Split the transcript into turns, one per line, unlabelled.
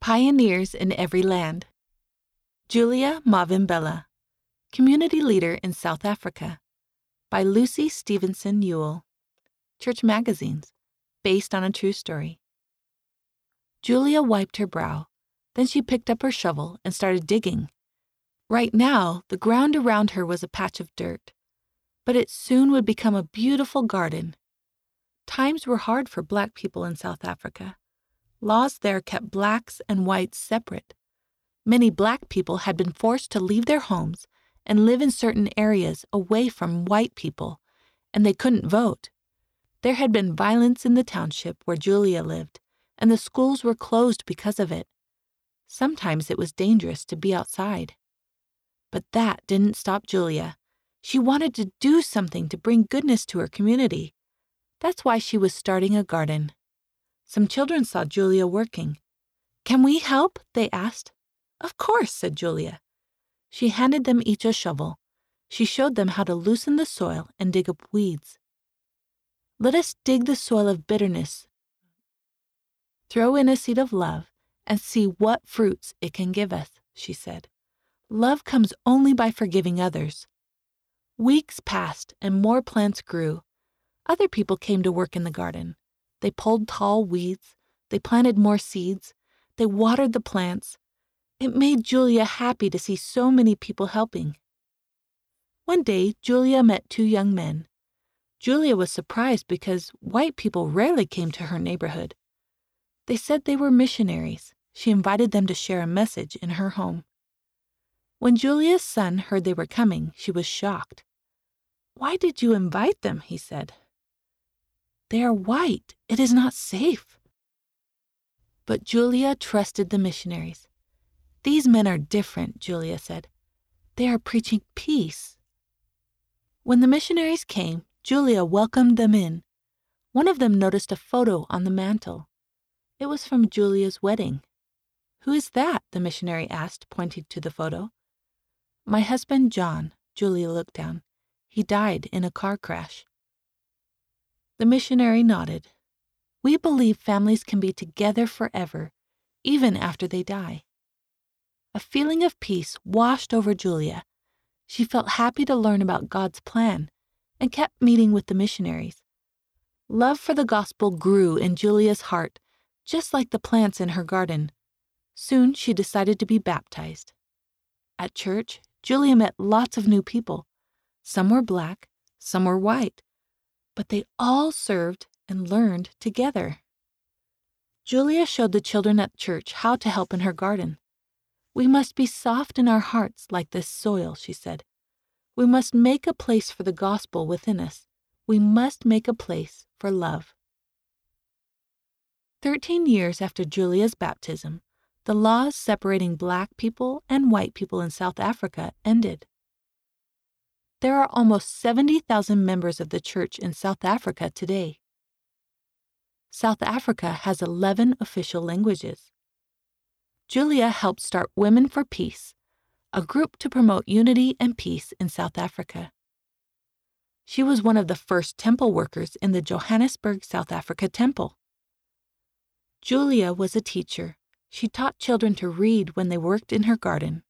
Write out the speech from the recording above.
Pioneers in Every Land. Julia Mavimbela, Community Leader in South Africa, by Lucy Stevenson Ewell. Church Magazines, based on a true story. Julia wiped her brow. Then she picked up her shovel and started digging. Right now, the ground around her was a patch of dirt, but it soon would become a beautiful garden. Times were hard for black people in South Africa. Laws there kept blacks and whites separate. Many black people had been forced to leave their homes and live in certain areas away from white people, and they couldn't vote. There had been violence in the township where Julia lived, and the schools were closed because of it. Sometimes it was dangerous to be outside. But that didn't stop Julia. She wanted to do something to bring goodness to her community. That's why she was starting a garden. Some children saw Julia working. Can we help? they asked. Of course, said Julia. She handed them each a shovel. She showed them how to loosen the soil and dig up weeds. Let us dig the soil of bitterness. Throw in a seed of love and see what fruits it can give us, she said. Love comes only by forgiving others. Weeks passed and more plants grew. Other people came to work in the garden. They pulled tall weeds, they planted more seeds, they watered the plants. It made Julia happy to see so many people helping. One day, Julia met two young men. Julia was surprised because white people rarely came to her neighborhood. They said they were missionaries. She invited them to share a message in her home. When Julia's son heard they were coming, she was shocked. Why did you invite them? he said. They are white. It is not safe. But Julia trusted the missionaries. These men are different, Julia said. They are preaching peace. When the missionaries came, Julia welcomed them in. One of them noticed a photo on the mantel. It was from Julia's wedding. Who is that? the missionary asked, pointing to the photo. My husband, John, Julia looked down. He died in a car crash. The missionary nodded. We believe families can be together forever, even after they die. A feeling of peace washed over Julia. She felt happy to learn about God's plan and kept meeting with the missionaries. Love for the gospel grew in Julia's heart, just like the plants in her garden. Soon she decided to be baptized. At church, Julia met lots of new people. Some were black, some were white, but they all served and learned together. Julia showed the children at church how to help in her garden. We must be soft in our hearts like this soil, she said. We must make a place for the gospel within us. We must make a place for love. Thirteen years after Julia's baptism, the laws separating black people and white people in South Africa ended. There are almost 70,000 members of the church in South Africa today. South Africa has 11 official languages. Julia helped start Women for Peace, a group to promote unity and peace in South Africa. She was one of the first temple workers in the Johannesburg, South Africa temple. Julia was a teacher. She taught children to read when they worked in her garden.